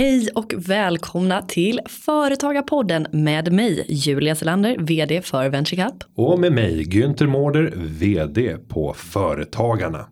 Hej och välkomna till Företagarpodden med mig Julia Selander, vd för VentureCup. Och med mig Günther Mårder, vd på Företagarna.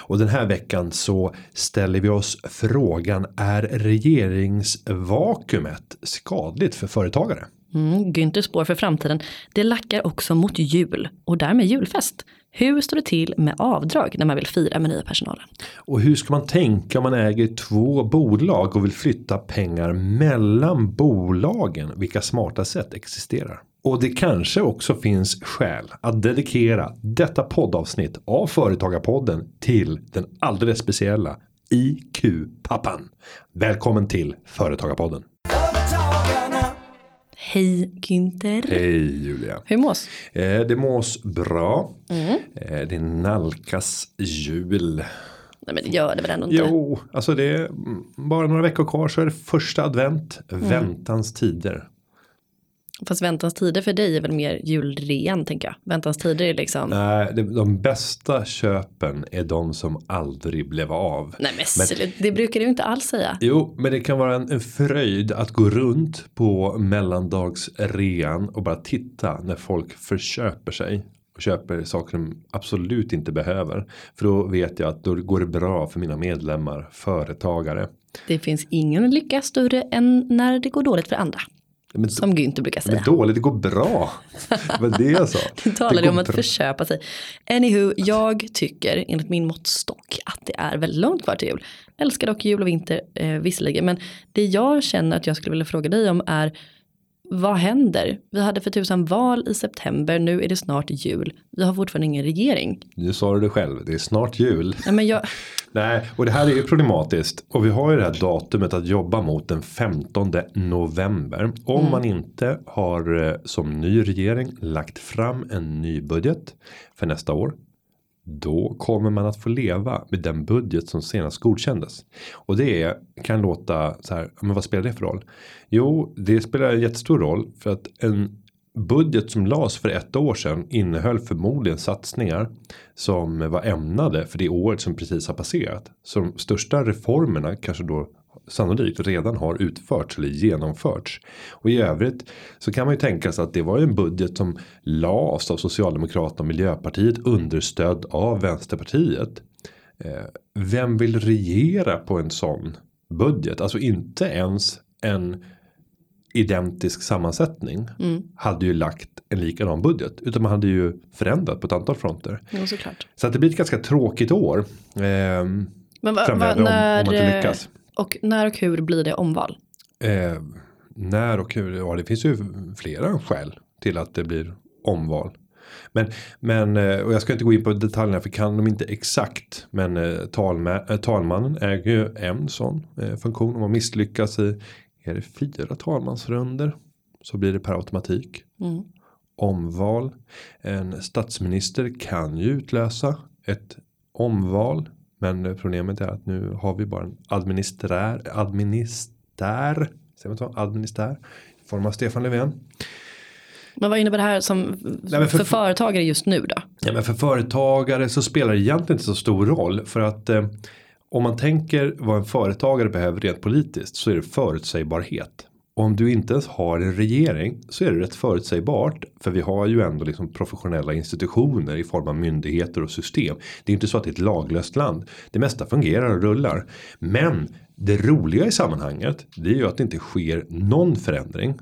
Och den här veckan så ställer vi oss frågan är regeringsvakuumet skadligt för företagare? Mm, Günthers spår för framtiden. Det lackar också mot jul och därmed julfest. Hur står det till med avdrag när man vill fira med nya personalen? Och hur ska man tänka om man äger två bolag och vill flytta pengar mellan bolagen? Vilka smarta sätt existerar? Och det kanske också finns skäl att dedikera detta poddavsnitt av Företagarpodden till den alldeles speciella IQ-pappan. Välkommen till Företagarpodden. Hej Günther. Hej Julia. Hur mås? Eh, det mås bra. Mm. Eh, det nalkas jul. Nej men det gör det väl ändå inte? Jo, alltså det är bara några veckor kvar så är det första advent. Mm. Väntans tider. Fast väntans tider för dig är väl mer julrean tänker jag. Väntans tider är liksom. Nej, de bästa köpen är de som aldrig blev av. Nej men, men det brukar du inte alls säga. Jo, men det kan vara en, en fröjd att gå runt på mellandagsrean och bara titta när folk förköper sig. Och köper saker de absolut inte behöver. För då vet jag att då går det bra för mina medlemmar, företagare. Det finns ingen lycka större än när det går dåligt för andra. Men, som Günther brukar säga. Men dåligt, det går bra. Vad det jag sa. Du talade om att bra. förköpa sig. Anywho, jag tycker enligt min måttstock att det är väldigt långt kvar till jul. Älskar dock jul och vinter eh, visserligen. Men det jag känner att jag skulle vilja fråga dig om är vad händer? Vi hade för tusan val i september, nu är det snart jul. Vi har fortfarande ingen regering. Nu sa du det själv, det är snart jul. Ja, men jag... Nej, och det här är ju problematiskt. Och vi har ju det här datumet att jobba mot den 15 november. Om mm. man inte har eh, som ny regering lagt fram en ny budget för nästa år då kommer man att få leva med den budget som senast godkändes. Och det kan låta så här, men vad spelar det för roll? Jo, det spelar en jättestor roll för att en budget som lades för ett år sedan innehöll förmodligen satsningar som var ämnade för det året som precis har passerat. Så de största reformerna kanske då sannolikt redan har utförts eller genomförts. Och i övrigt så kan man ju tänka sig att det var en budget som lades av Socialdemokraterna och Miljöpartiet understöd av Vänsterpartiet. Eh, vem vill regera på en sån budget? Alltså inte ens en identisk sammansättning mm. hade ju lagt en likadan budget utan man hade ju förändrat på ett antal fronter. Ja, såklart. Så att det blir ett ganska tråkigt år. Eh, Men va, va, när, om, om man inte lyckas. Och när och hur blir det omval? Eh, när och hur? Ja, det finns ju flera skäl till att det blir omval. Men, men eh, och jag ska inte gå in på detaljerna för kan de inte exakt. Men eh, talma, eh, talmannen äger ju en sån funktion. Om man misslyckas i är det fyra talmansrunder så blir det per automatik. Mm. Omval. En statsminister kan ju utlösa ett omval men problemet är att nu har vi bara en administrär, administär, säger man så? Administär, i form av Stefan Löfven. Men vad innebär det här som Nej, för, för, företagare just nu då? Ja, men för företagare så spelar det egentligen inte så stor roll för att eh, om man tänker vad en företagare behöver rent politiskt så är det förutsägbarhet om du inte ens har en regering så är det rätt förutsägbart. För vi har ju ändå liksom professionella institutioner i form av myndigheter och system. Det är inte så att det är ett laglöst land. Det mesta fungerar och rullar. Men det roliga i sammanhanget det är ju att det inte sker någon förändring.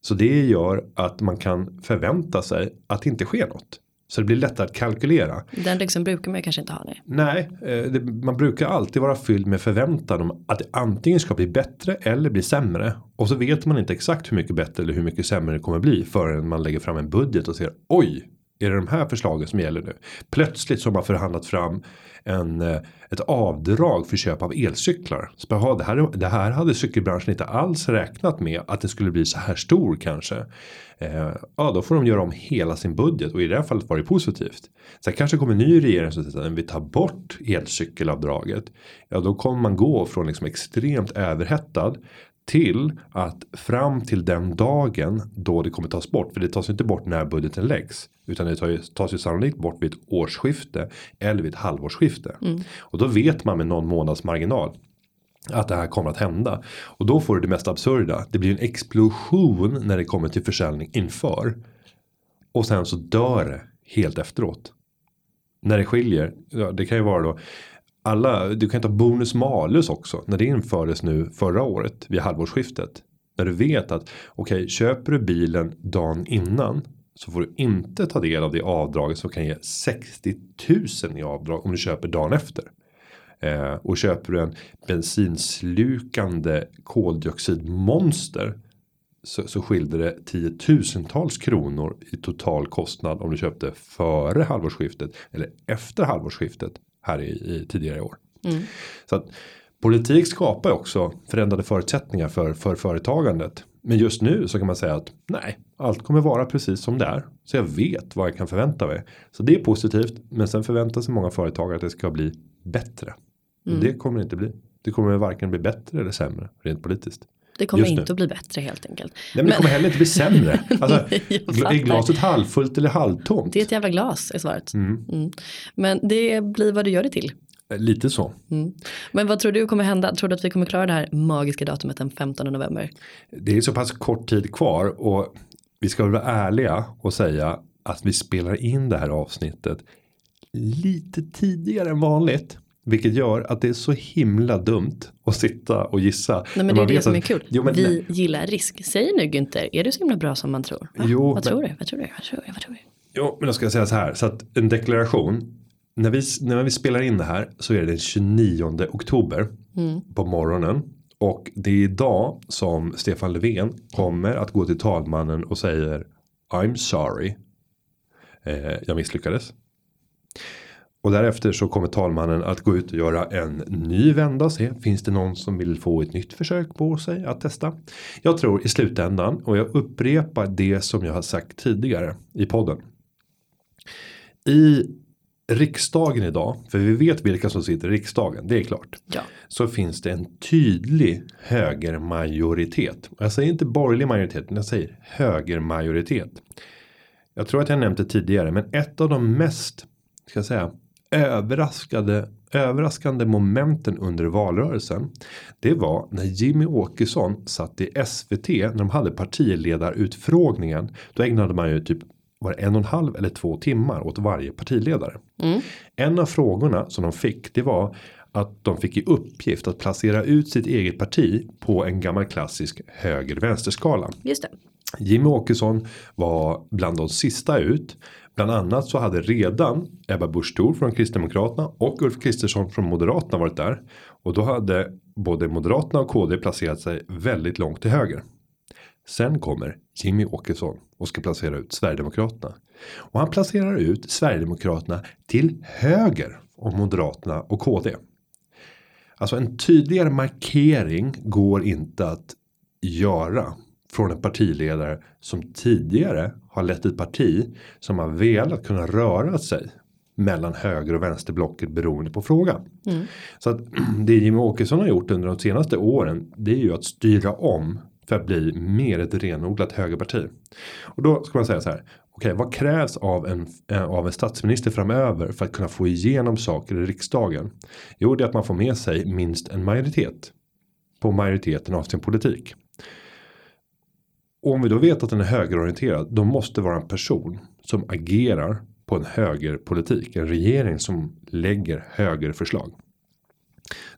Så det gör att man kan förvänta sig att det inte sker något. Så det blir lättare att kalkylera. Den liksom brukar man kanske inte ha nu. Nej, eh, det, man brukar alltid vara fylld med förväntan om att det antingen ska bli bättre eller bli sämre. Och så vet man inte exakt hur mycket bättre eller hur mycket sämre det kommer bli förrän man lägger fram en budget och ser oj, är det de här förslagen som gäller nu? Plötsligt så har man förhandlat fram en, eh, ett avdrag för köp av elcyklar. Så aha, det, här, det här hade cykelbranschen inte alls räknat med att det skulle bli så här stor kanske. Eh, ja, då får de göra om hela sin budget och i det här fallet var det positivt. Sen kanske kommer en ny regering som säger att vi tar bort elcykelavdraget. Ja, då kommer man gå från liksom extremt överhettad till att fram till den dagen då det kommer tas bort. För det tas inte bort när budgeten läggs. Utan det tas ju sannolikt bort vid ett årsskifte eller vid ett halvårsskifte. Mm. Och då vet man med någon månads marginal. att det här kommer att hända. Och då får du det mest absurda. Det blir en explosion när det kommer till försäljning inför. Och sen så dör det helt efteråt. När det skiljer. Ja, det kan ju vara då. Alla, du kan ta bonus malus också. När det infördes nu förra året vid halvårsskiftet. När du vet att okej okay, köper du bilen dagen innan. Så får du inte ta del av det avdraget som kan ge 60 000 i avdrag om du köper dagen efter. Eh, och köper du en bensinslukande koldioxidmonster. Så, så skilde det tiotusentals kronor i total kostnad om du köpte före halvårsskiftet eller efter halvårsskiftet här i, i tidigare år. Mm. Så att politik skapar också förändrade förutsättningar för, för företagandet. Men just nu så kan man säga att nej, allt kommer vara precis som det är. Så jag vet vad jag kan förvänta mig. Så det är positivt. Men sen förväntar sig många företagare att det ska bli bättre. Mm. Det kommer det inte bli. Det kommer varken bli bättre eller sämre rent politiskt. Det kommer inte att bli bättre helt enkelt. Nej men, men... det kommer heller inte bli sämre. Alltså, är glaset halvfullt eller halvtomt? Det är ett jävla glas är svaret. Mm. Mm. Men det blir vad du gör det till. Eh, lite så. Mm. Men vad tror du kommer hända? Tror du att vi kommer klara det här magiska datumet den 15 november? Det är så pass kort tid kvar och vi ska vara ärliga och säga att vi spelar in det här avsnittet lite tidigare än vanligt. Vilket gör att det är så himla dumt att sitta och gissa. Nej men det är det som är kul. Jo, men, vi nej. gillar risk. Säg nu Günther, är du så himla bra som man tror? Va? Jo, vad, men, tror du? vad tror du? Vad tror du? Vad tror du? Jo, men då ska jag säga så här. Så att en deklaration. När vi, när vi spelar in det här så är det den 29 oktober mm. på morgonen. Och det är idag som Stefan Löfven kommer att gå till talmannen och säger I'm sorry. Eh, jag misslyckades. Och därefter så kommer talmannen att gå ut och göra en ny vända och se. Finns det någon som vill få ett nytt försök på sig att testa? Jag tror i slutändan och jag upprepar det som jag har sagt tidigare i podden. I riksdagen idag, för vi vet vilka som sitter i riksdagen, det är klart. Ja. Så finns det en tydlig högermajoritet. Jag säger inte borgerlig majoritet, men jag säger högermajoritet. Jag tror att jag nämnt det tidigare, men ett av de mest, ska jag säga, överraskade överraskande momenten under valrörelsen. Det var när Jimmy Åkesson satt i SVT när de hade partiledarutfrågningen. Då ägnade man ju typ var en och en halv eller två timmar åt varje partiledare. Mm. En av frågorna som de fick det var att de fick i uppgift att placera ut sitt eget parti på en gammal klassisk höger vänsterskala. Just det. Jimmy Åkesson var bland de sista ut. Bland annat så hade redan Ebba Busch Thor från Kristdemokraterna och Ulf Kristersson från Moderaterna varit där. Och då hade både Moderaterna och KD placerat sig väldigt långt till höger. Sen kommer Jimmy Åkesson och ska placera ut Sverigedemokraterna. Och han placerar ut Sverigedemokraterna till höger om Moderaterna och KD. Alltså en tydligare markering går inte att göra från en partiledare som tidigare har lett ett parti som har velat kunna röra sig mellan höger och vänsterblocket beroende på frågan. Mm. Så att det Jimmy Åkesson har gjort under de senaste åren det är ju att styra om för att bli mer ett renodlat högerparti. Och då ska man säga så här. Okej, okay, vad krävs av en, eh, av en statsminister framöver för att kunna få igenom saker i riksdagen? Jo, det är att man får med sig minst en majoritet på majoriteten av sin politik. Och om vi då vet att den är högerorienterad. Då måste det vara en person som agerar på en högerpolitik. En regering som lägger högerförslag.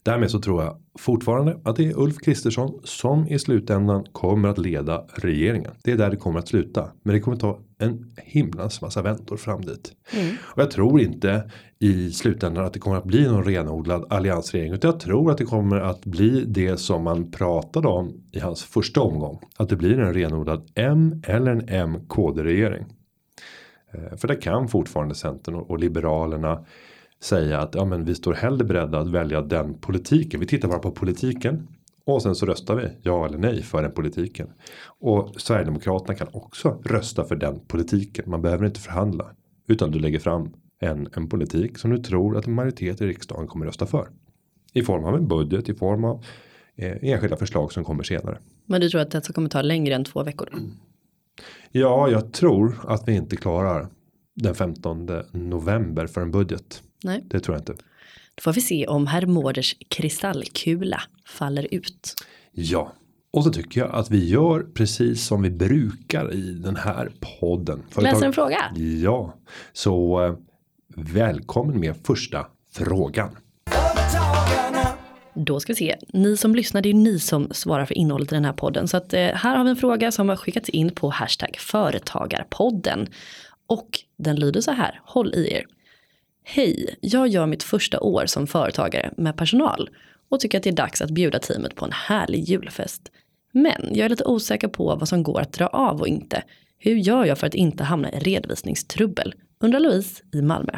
Därmed så tror jag fortfarande att det är Ulf Kristersson som i slutändan kommer att leda regeringen. Det är där det kommer att sluta. Men det kommer ta en himlans massa väntor fram dit. Mm. Och jag tror inte i slutändan att det kommer att bli någon renodlad alliansregering. Utan jag tror att det kommer att bli det som man pratade om i hans första omgång. Att det blir en renodlad M eller en M-KD regering. Eh, för det kan fortfarande Centern och Liberalerna säga att ja, men vi står hellre beredda att välja den politiken. Vi tittar bara på politiken och sen så röstar vi ja eller nej för den politiken. Och Sverigedemokraterna kan också rösta för den politiken. Man behöver inte förhandla utan du lägger fram en, en politik som du tror att en majoritet i riksdagen kommer rösta för. I form av en budget, i form av eh, enskilda förslag som kommer senare. Men du tror att det kommer ta längre än två veckor? Ja, jag tror att vi inte klarar den 15 november för en budget. Nej. Det tror jag inte. Då får vi se om herr Mårders kristallkula faller ut. Ja, och så tycker jag att vi gör precis som vi brukar i den här podden. Läser en fråga? Ja, så eh, välkommen med första frågan. Då ska vi se, ni som lyssnar, det är ni som svarar för innehållet i den här podden. Så att, eh, här har vi en fråga som har skickats in på hashtag företagarpodden. Och den lyder så här, håll i er. Hej, jag gör mitt första år som företagare med personal och tycker att det är dags att bjuda teamet på en härlig julfest. Men jag är lite osäker på vad som går att dra av och inte. Hur gör jag för att inte hamna i redovisningstrubbel? Undrar Louise i Malmö.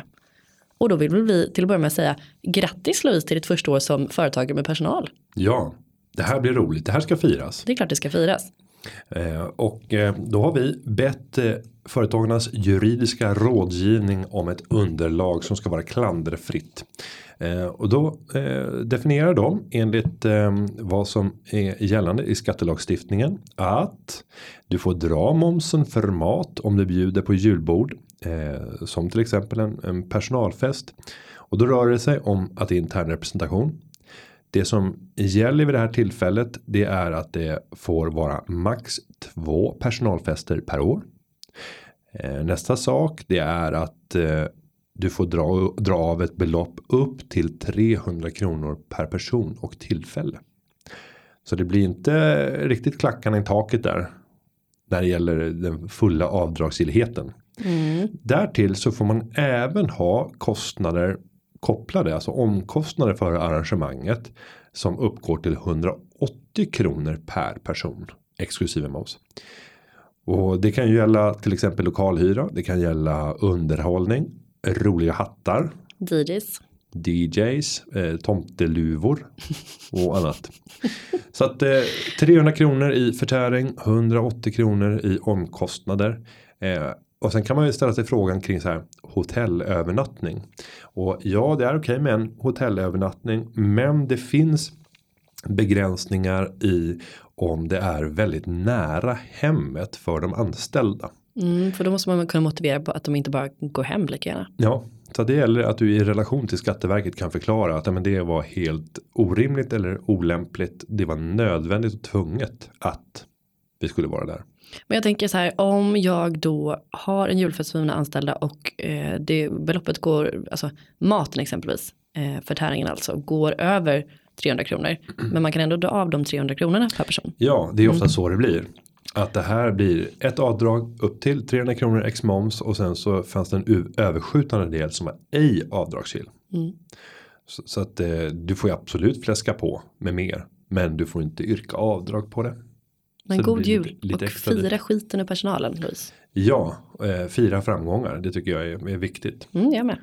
Och då vill vi till att börja med säga grattis Louise till ditt första år som företagare med personal. Ja, det här blir roligt. Det här ska firas. Det är klart det ska firas. Eh, och eh, då har vi bett eh, företagarnas juridiska rådgivning om ett underlag som ska vara klanderfritt. Och då definierar de enligt vad som är gällande i skattelagstiftningen att du får dra momsen för mat om du bjuder på julbord som till exempel en, en personalfest och då rör det sig om att det är intern representation. Det som gäller vid det här tillfället det är att det får vara max två personalfester per år. Eh, nästa sak det är att eh, du får dra, dra av ett belopp upp till 300 kronor per person och tillfälle. Så det blir inte riktigt klackarna i taket där. När det gäller den fulla avdragsgillheten. Mm. Därtill så får man även ha kostnader kopplade, alltså omkostnader för arrangemanget som uppgår till 180 kronor per person exklusive moms. Och det kan ju gälla till exempel lokalhyra. Det kan gälla underhållning, roliga hattar, DJs. DJs, eh, tomteluvor och annat. Så att eh, 300 kronor i förtäring, 180 kronor i omkostnader. Eh, och sen kan man ju ställa sig frågan kring så här hotellövernattning. Och ja, det är okej med en hotellövernattning, men det finns begränsningar i om det är väldigt nära hemmet för de anställda. Mm, för då måste man kunna motivera på att de inte bara går hem lika gärna. Ja, så det gäller att du i relation till Skatteverket kan förklara att men det var helt orimligt eller olämpligt. Det var nödvändigt och tvunget att vi skulle vara där. Men jag tänker så här, om jag då har en julfest för mina anställda och eh, det beloppet går, alltså maten exempelvis, eh, förtäringen alltså, går över 300 kronor. Men man kan ändå dra av de 300 kronorna per person. Ja, det är ofta så det blir. Att det här blir ett avdrag upp till 300 kronor ex moms och sen så fanns det en överskjutande del som är ej avdragsgill. Mm. Så, så att eh, du får ju absolut fläska på med mer. Men du får inte yrka avdrag på det. Men god jul lite- lite och fira skiten ur personalen Louise. Ja, eh, fira framgångar. Det tycker jag är, är viktigt. Mm, jag med.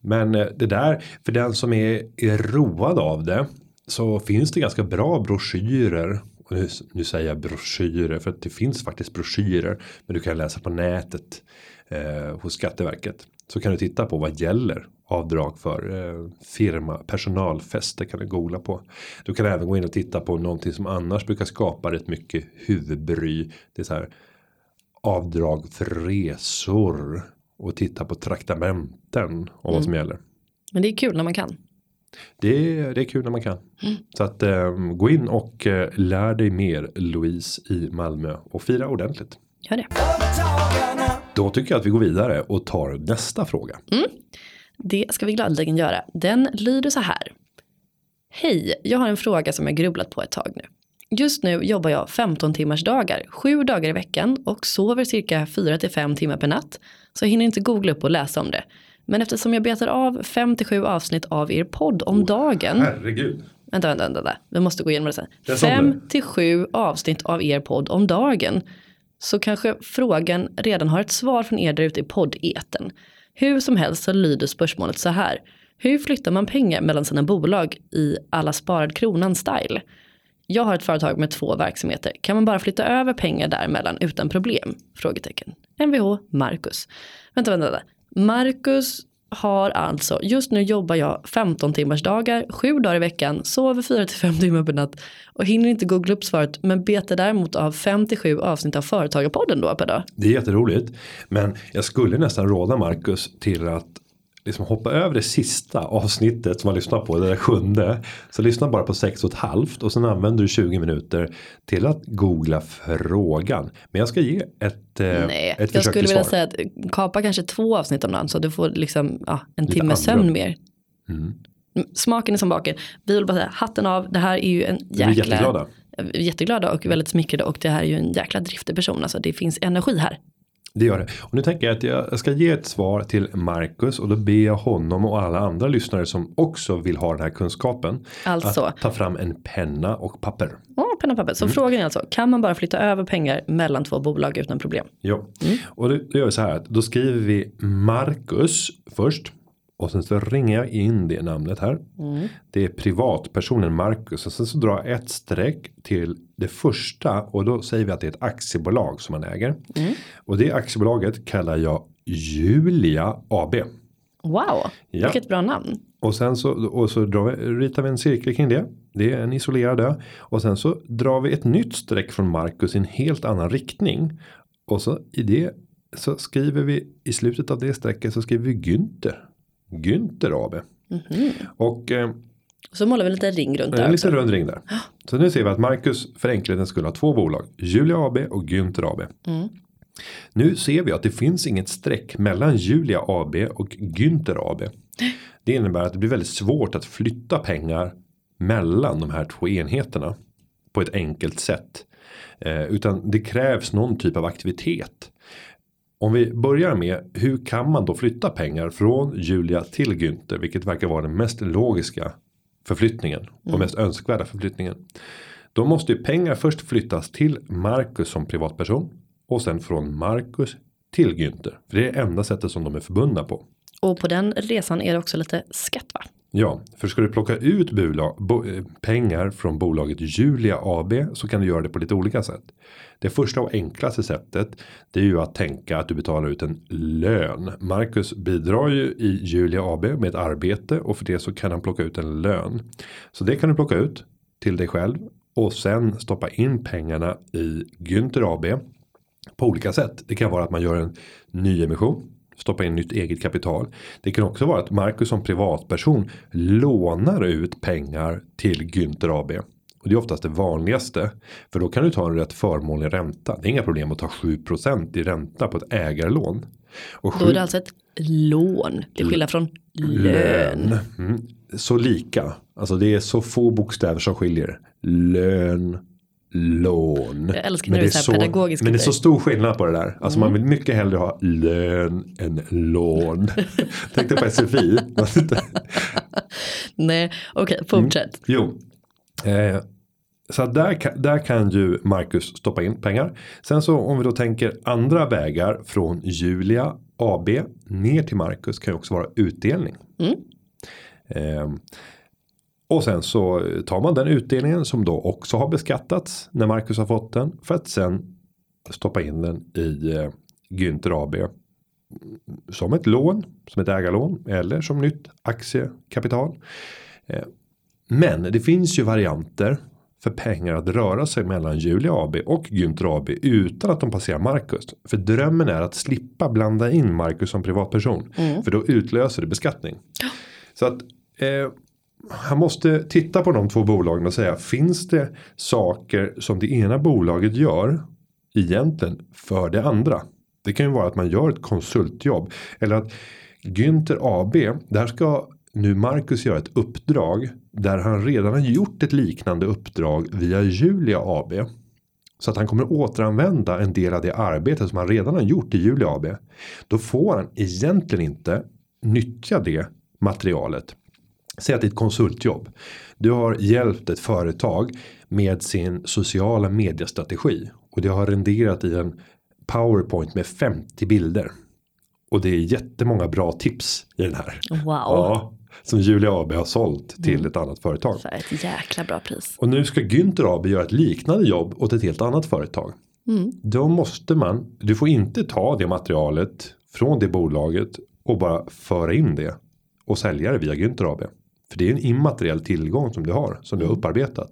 Men eh, det där, för den som är, är road av det. Så finns det ganska bra broschyrer. Och nu, nu säger jag broschyrer för att det finns faktiskt broschyrer. Men du kan läsa på nätet eh, hos Skatteverket. Så kan du titta på vad gäller avdrag för eh, firma personalfester kan du googla på. Du kan även gå in och titta på någonting som annars brukar skapa rätt mycket huvudbry. Det är så här avdrag för resor och titta på traktamenten och vad som gäller. Men det är kul när man kan. Det är, det är kul när man kan. Så att eh, gå in och eh, lär dig mer Louise i Malmö och fira ordentligt. Gör det. Då tycker jag att vi går vidare och tar nästa fråga. Det ska vi gladeligen göra. Den lyder så här. Hej, jag har en fråga som jag grubblat på ett tag nu. Just nu jobbar jag 15 timmars dagar, sju dagar i veckan och sover cirka 4 till 5 timmar per natt. Så jag hinner inte googla upp och läsa om det. Men eftersom jag betar av 5 till 7 avsnitt av er podd om dagen. Herregud. Vänta, vänta, vänta. Vi måste gå igenom det sen. Jag sa Fem det. till sju avsnitt av er podd om dagen. Så kanske frågan redan har ett svar från er där ute i poddeten. Hur som helst så lyder spörsmålet så här. Hur flyttar man pengar mellan sina bolag i alla sparad kronan style? Jag har ett företag med två verksamheter. Kan man bara flytta över pengar däremellan utan problem? Frågetecken. Mvh Marcus. Vänta, vänta, vänta. Marcus har alltså, just nu jobbar jag 15 timmars dagar, sju dagar i veckan, sover 4-5 timmar per natt och hinner inte googla upp svaret men betar däremot av 57 avsnitt av Företagarpodden då per dag. Det är jätteroligt. Men jag skulle nästan råda Marcus till att liksom hoppa över det sista avsnittet som man lyssnar på, det där sjunde. Så lyssna bara på sex och ett halvt och sen använder du 20 minuter till att googla frågan. Men jag ska ge ett, eh, Nej, ett jag försök skulle till vilja säga att kapa kanske två avsnitt om dagen så du får liksom ja, en Lite timme sömn mer. Mm. Smaken är som baken. Vi vill bara säga hatten av, det här är ju en Vi är jäkla. jätteglada. Vi är jätteglada och väldigt smickrade och det här är ju en jäkla driftig person. Alltså det finns energi här. Det gör det. Och nu tänker jag att jag ska ge ett svar till Marcus och då ber jag honom och alla andra lyssnare som också vill ha den här kunskapen. Alltså. Att ta fram en penna och papper. Åh, penna och papper. Så Mm. frågan är alltså, kan man bara flytta över pengar mellan två bolag utan problem? Ja, och då, då gör vi så här att då skriver vi Marcus först. Och sen så ringer jag in det namnet här. Det är privatpersonen Marcus. Och sen så drar jag ett streck till det första. Och då säger vi att det är ett aktiebolag som man äger. Och det aktiebolaget kallar jag Julia AB. Wow, Ja. vilket bra namn. Och sen så, och så drar vi, ritar vi en cirkel kring det. Det är en isolerad ö. Och sen så drar vi ett nytt streck från Marcus i en helt annan riktning. Och så i det så skriver vi i slutet av det strecket så skriver vi Günther. Günther AB. Och eh, Så målar vi lite ring runt en där också. liten rund ring där. Så nu ser vi att Marcus för enkelhetens skull har två bolag. Julia AB och Günther AB. Nu ser vi att det finns inget streck mellan Julia AB och Günther AB. Det innebär att det blir väldigt svårt att flytta pengar mellan de här två enheterna på ett enkelt sätt. Eh, utan det krävs någon typ av aktivitet. Om vi börjar med hur kan man då flytta pengar från Julia till Günther vilket verkar vara den mest logiska förflyttningen och mest önskvärda förflyttningen. Då måste ju pengar först flyttas till Marcus som privatperson och sen från Marcus till Günther. För det är det enda sättet som de är förbundna på. Och på den resan är det också lite skatt va? Ja, för ska du plocka ut bo, eh, pengar från bolaget Julia AB så kan du göra det på lite olika sätt. Det första och enklaste sättet det är ju att tänka att du betalar ut en lön. Marcus bidrar ju i Julia AB med ett arbete och för det så kan han plocka ut en lön. Så det kan du plocka ut till dig själv och sen stoppa in pengarna i Günther AB på olika sätt. Det kan vara att man gör en nyemission. Stoppa in nytt eget kapital. Det kan också vara att Marcus som privatperson lånar ut pengar till Günther AB. Och det är oftast det vanligaste. För då kan du ta en rätt förmånlig ränta. Det är inga problem att ta 7% i ränta på ett ägarlån. Och Då är det alltså ett lån till skillnad från lön. Mm. Så lika. Alltså det är så få bokstäver som skiljer. Lön. Lån. Jag älskar Men när det är så pedagogiskt men det är så stor skillnad på det där. Alltså man vill mycket hellre ha lön än lån. Tänk dig på SFI. Nej, okej, fortsätt. Jo. Eh, så där, där kan ju Marcus stoppa in pengar. Sen så om vi då tänker andra vägar från Julia AB ner till Marcus kan ju också vara utdelning. Eh, och sen så tar man den utdelningen som då också har beskattats när Marcus har fått den för att sen stoppa in den i eh, Günther AB som ett lån, som ett ägarlån eller som nytt aktiekapital. Eh, Men det finns ju varianter för pengar att röra sig mellan Julia AB och Günther AB utan att de passerar Marcus. För drömmen är att slippa blanda in Marcus som privatperson. För då utlöser det beskattning. Så att eh, han måste titta på de två bolagen och säga finns det saker som det ena bolaget gör egentligen för det andra. Det kan ju vara att man gör ett konsultjobb eller att Günther AB där ska nu Marcus göra ett uppdrag där han redan har gjort ett liknande uppdrag via Julia AB. Så att han kommer återanvända en del av det arbete som han redan har gjort i Julia AB. Då får han egentligen inte nyttja det materialet. Säg att det är ett konsultjobb. Du har hjälpt ett företag med sin sociala mediestrategi. Och det har renderat i en powerpoint med 50 bilder. Och det är jättemånga bra tips i den här. Wow. Ja, som Julia AB har sålt till ett annat företag. Så här, ett jäkla bra pris. Och nu ska Günther AB göra ett liknande jobb åt ett helt annat företag. Då måste man, du får inte ta det materialet från det bolaget och bara föra in det och sälja det via Günther AB. För det är en immateriell tillgång som du har, som du har upparbetat.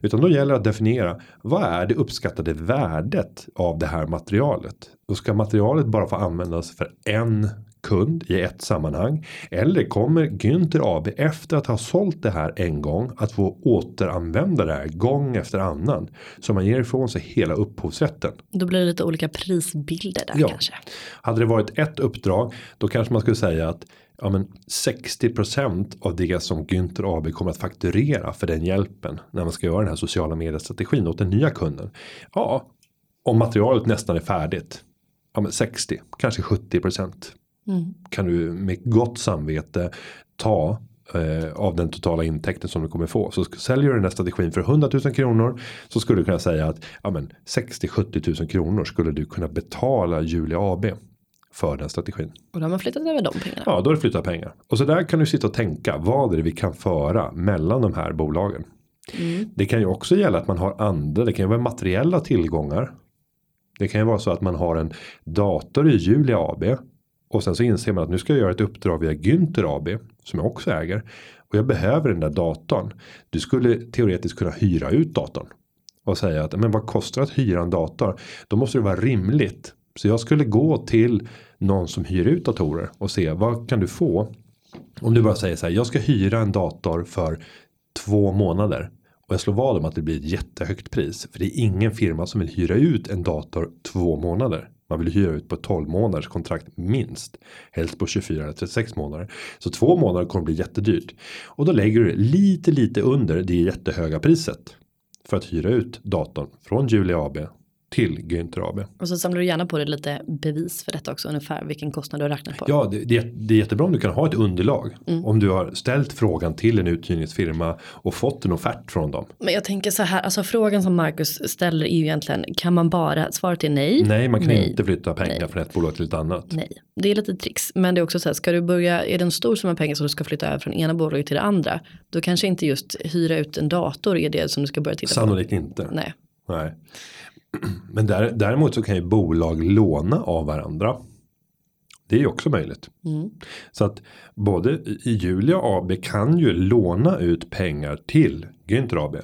Utan då gäller det att definiera, vad är det uppskattade värdet av det här materialet? Då ska materialet bara få användas för en kund i ett sammanhang? Eller kommer Günther AB efter att ha sålt det här en gång att få återanvända det här gång efter annan? Så man ger ifrån sig hela upphovsrätten. Då blir det lite olika prisbilder där ja. kanske. Hade det varit ett uppdrag då kanske man skulle säga att ja, men 60% av det som Günther AB kommer att fakturera för den hjälpen när man ska göra den här sociala mediestrategin åt den nya kunden. Ja, om materialet nästan är färdigt. Ja, men 60, kanske 70% mm. kan du med gott samvete ta eh, av den totala intäkten som du kommer få. Så säljer du den här strategin för 100 000 kronor så skulle du kunna säga att ja, 60-70 000 kronor skulle du kunna betala Julia AB för den strategin. Och då har man flyttat över de pengarna. Ja, då har du flyttat pengar. Och så där kan du sitta och tänka. Vad är det vi kan föra mellan de här bolagen? Mm. Det kan ju också gälla att man har andra. Det kan ju vara materiella tillgångar. Det kan ju vara så att man har en dator i Julia AB. Och sen så inser man att nu ska jag göra ett uppdrag via Günther AB. Som jag också äger. Och jag behöver den där datorn. Du skulle teoretiskt kunna hyra ut datorn. Och säga att men vad kostar att hyra en dator? Då måste det vara rimligt så jag skulle gå till någon som hyr ut datorer och se vad kan du få. Om du bara säger så här. Jag ska hyra en dator för två månader. Och jag slår vad om att det blir ett jättehögt pris. För det är ingen firma som vill hyra ut en dator två månader. Man vill hyra ut på 12 månaders kontrakt minst. Helst på 24 eller 36 månader. Så två månader kommer bli jättedyrt. Och då lägger du lite lite under det jättehöga priset. För att hyra ut datorn från Julia AB till Günther AB. Och så samlar du gärna på dig lite bevis för detta också ungefär vilken kostnad du har räknat på. Ja det, det, det är jättebra om du kan ha ett underlag. Mm. Om du har ställt frågan till en uthyrningsfirma och fått en offert från dem. Men jag tänker så här, alltså frågan som Marcus ställer är ju egentligen kan man bara, svaret är nej. Nej man kan nej. inte flytta pengar nej. från ett bolag till ett annat. Nej, det är lite tricks. Men det är också så här, ska du börja, är det en stor summa pengar som du ska flytta över från ena bolaget till det andra. Då kanske inte just hyra ut en dator är det som du ska börja titta på. Sannolikt inte. Nej. Nej. Men där, däremot så kan ju bolag låna av varandra. Det är ju också möjligt. Mm. Så att både i Julia AB kan ju låna ut pengar till Günther AB.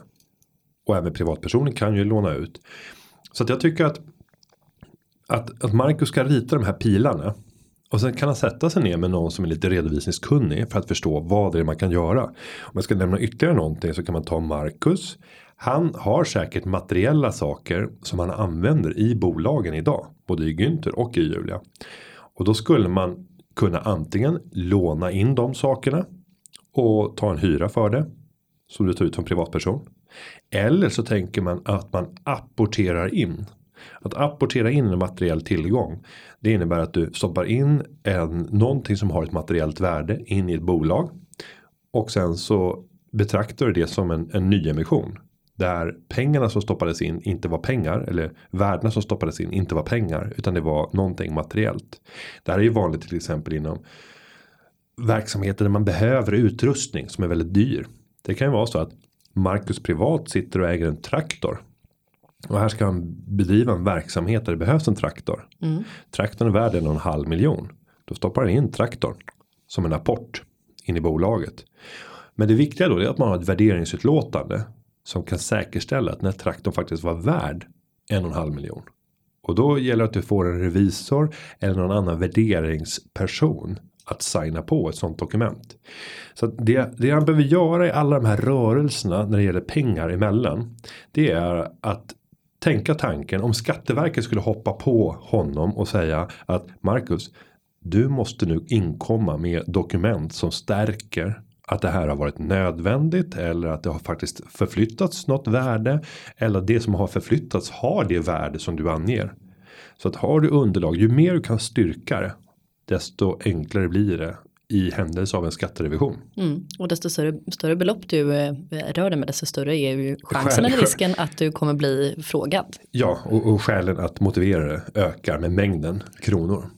Och även privatpersoner kan ju låna ut. Så att jag tycker att att, att Marcus ska rita de här pilarna. Och sen kan han sätta sig ner med någon som är lite redovisningskunnig för att förstå vad det är man kan göra. Om jag ska nämna ytterligare någonting så kan man ta Marcus. Han har säkert materiella saker som han använder i bolagen idag. Både i Günther och i Julia. Och då skulle man kunna antingen låna in de sakerna. Och ta en hyra för det. Som du tar ut som privatperson. Eller så tänker man att man apporterar in. Att apportera in en materiell tillgång. Det innebär att du stoppar in en, någonting som har ett materiellt värde in i ett bolag. Och sen så betraktar du det som en, en nyemission. Där pengarna som stoppades in inte var pengar. Eller värdena som stoppades in inte var pengar. Utan det var någonting materiellt. Det här är ju vanligt till exempel inom verksamheter där man behöver utrustning som är väldigt dyr. Det kan ju vara så att Marcus privat sitter och äger en traktor. Och här ska han bedriva en verksamhet där det behövs en traktor. Mm. Traktorn är värd en och en halv miljon. Då stoppar han in traktorn som en apport in i bolaget. Men det viktiga då är att man har ett värderingsutlåtande som kan säkerställa att den här traktorn faktiskt var värd en och en halv miljon. Och då gäller det att du får en revisor eller någon annan värderingsperson att signa på ett sånt dokument. Så det, det han behöver göra i alla de här rörelserna när det gäller pengar emellan. Det är att tänka tanken om Skatteverket skulle hoppa på honom och säga att Marcus du måste nu inkomma med dokument som stärker att det här har varit nödvändigt eller att det har faktiskt förflyttats något värde eller det som har förflyttats har det värde som du anger. Så att har du underlag, ju mer du kan styrka det, desto enklare blir det i händelse av en skatterevision. Mm. Och desto större, större belopp du eh, rör dig med desto större är ju chansen eller risken att du kommer bli frågad. Ja och, och skälen att motivera det ökar med mängden kronor.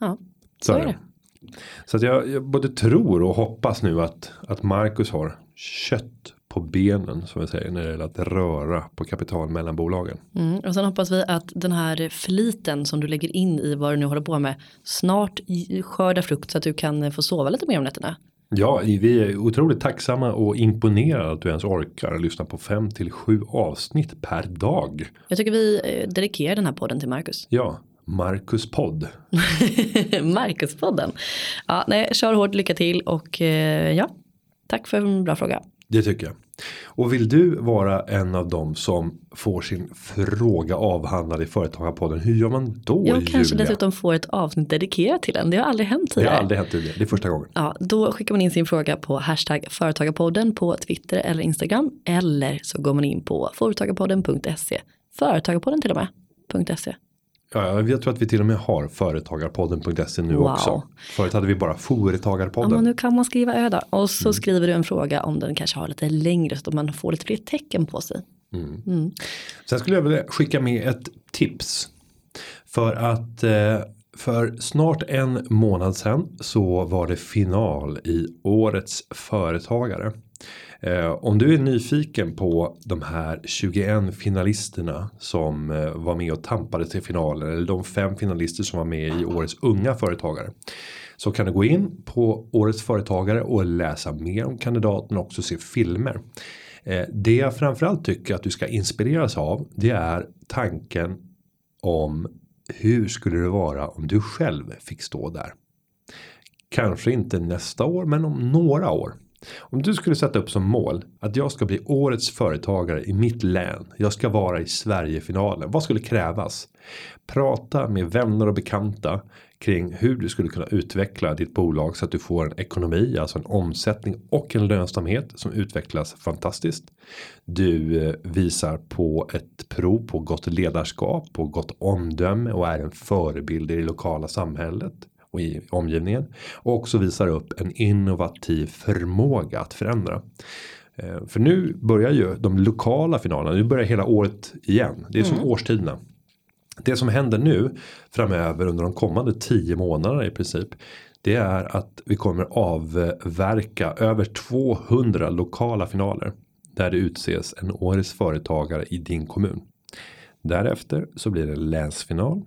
Ja, så, så är det. Så att jag, jag, både tror och hoppas nu att, att Marcus har kött på benen som vi säger när det gäller att röra på kapital mellan bolagen. Mm, och sen hoppas vi att den här fliten som du lägger in i vad du nu håller på med snart skördar frukt så att du kan få sova lite mer om nätterna. Ja, vi är otroligt tacksamma och imponerade att du ens orkar lyssna på fem till sju avsnitt per dag. Jag tycker vi eh, dedikerar den här podden till Marcus. Ja, Marcus podd. Marcuspodden. Ja, nej, kör hårt, lycka till och eh, ja, tack för en bra fråga. Det tycker jag. Och vill du vara en av dem som får sin fråga avhandlad i Företagarpodden. Hur gör man då Jag kanske Julia? dessutom får ett avsnitt dedikerat till den. Det har aldrig hänt Det har tidigare. aldrig hänt tidigare. Det är första gången. Ja, då skickar man in sin fråga på hashtag företagarpodden på Twitter eller Instagram. Eller så går man in på företagarpodden.se. Företagarpodden till och med. .se. Ja, jag tror att vi till och med har företagarpodden.se nu Wow. också. Förut hade vi bara Ja, Företagarpodden. men nu kan man skriva ö då. Och så Mm. skriver du en fråga om den kanske har lite längre så att man får lite fler tecken på sig. Sen skulle jag vilja skicka med ett tips. För att eh, för snart en månad sedan så var det final i årets företagare. Eh, om du är nyfiken på de här 21 finalisterna som eh, var med och tampade till finalen. Eller de fem finalister som var med i årets unga företagare. Så kan du gå in på årets företagare och läsa mer om kandidaten och också se filmer. Eh, det jag framförallt tycker att du ska inspireras av. Det är tanken om hur skulle det vara om du själv fick stå där. Kanske inte nästa år men om några år. Om du skulle sätta upp som mål att jag ska bli årets företagare i mitt län. Jag ska vara i Sverigefinalen. Vad skulle krävas? Prata med vänner och bekanta kring hur du skulle kunna utveckla ditt bolag så att du får en ekonomi, alltså en omsättning och en lönsamhet som utvecklas fantastiskt. Du eh, visar på ett prov på gott ledarskap och gott omdöme och är en förebild i det lokala samhället och i omgivningen och också visar upp en innovativ förmåga att förändra. Eh, För nu börjar ju de lokala finalerna, nu börjar hela året igen. Det är som årstiderna. Det som händer nu framöver under de kommande tio månaderna i princip. Det är att vi kommer avverka över 200 lokala finaler. Där det utses en årets företagare i din kommun. Därefter så blir det länsfinal.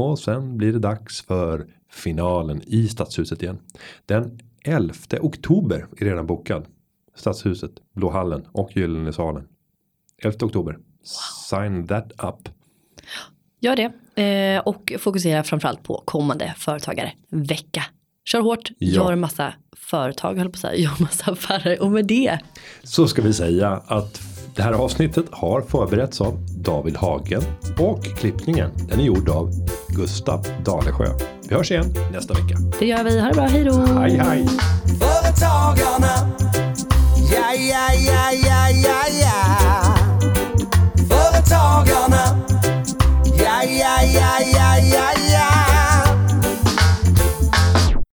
Och sen blir det dags för finalen i stadshuset igen. Den 11 oktober är redan bokad. Stadshuset, Blå hallen och Gyllene salen. 11 oktober. Sign that up. Gör det. Eh, och fokusera framförallt på kommande företagare vecka. Kör hårt, Ja. gör massa företag, höll på att säga, gör massa affärer. Och med det, Så ska vi säga att det här avsnittet har förberetts av David Hagen och klippningen den är gjord av Gustav Dalesjö. Vi hörs igen nästa vecka. det gör vi. Ha det bra, hej då! Hej hej! Företagarna. Ja, ja, ja, ja, ja, ja. Företagarna. Ja, ja, ja, ja, ja,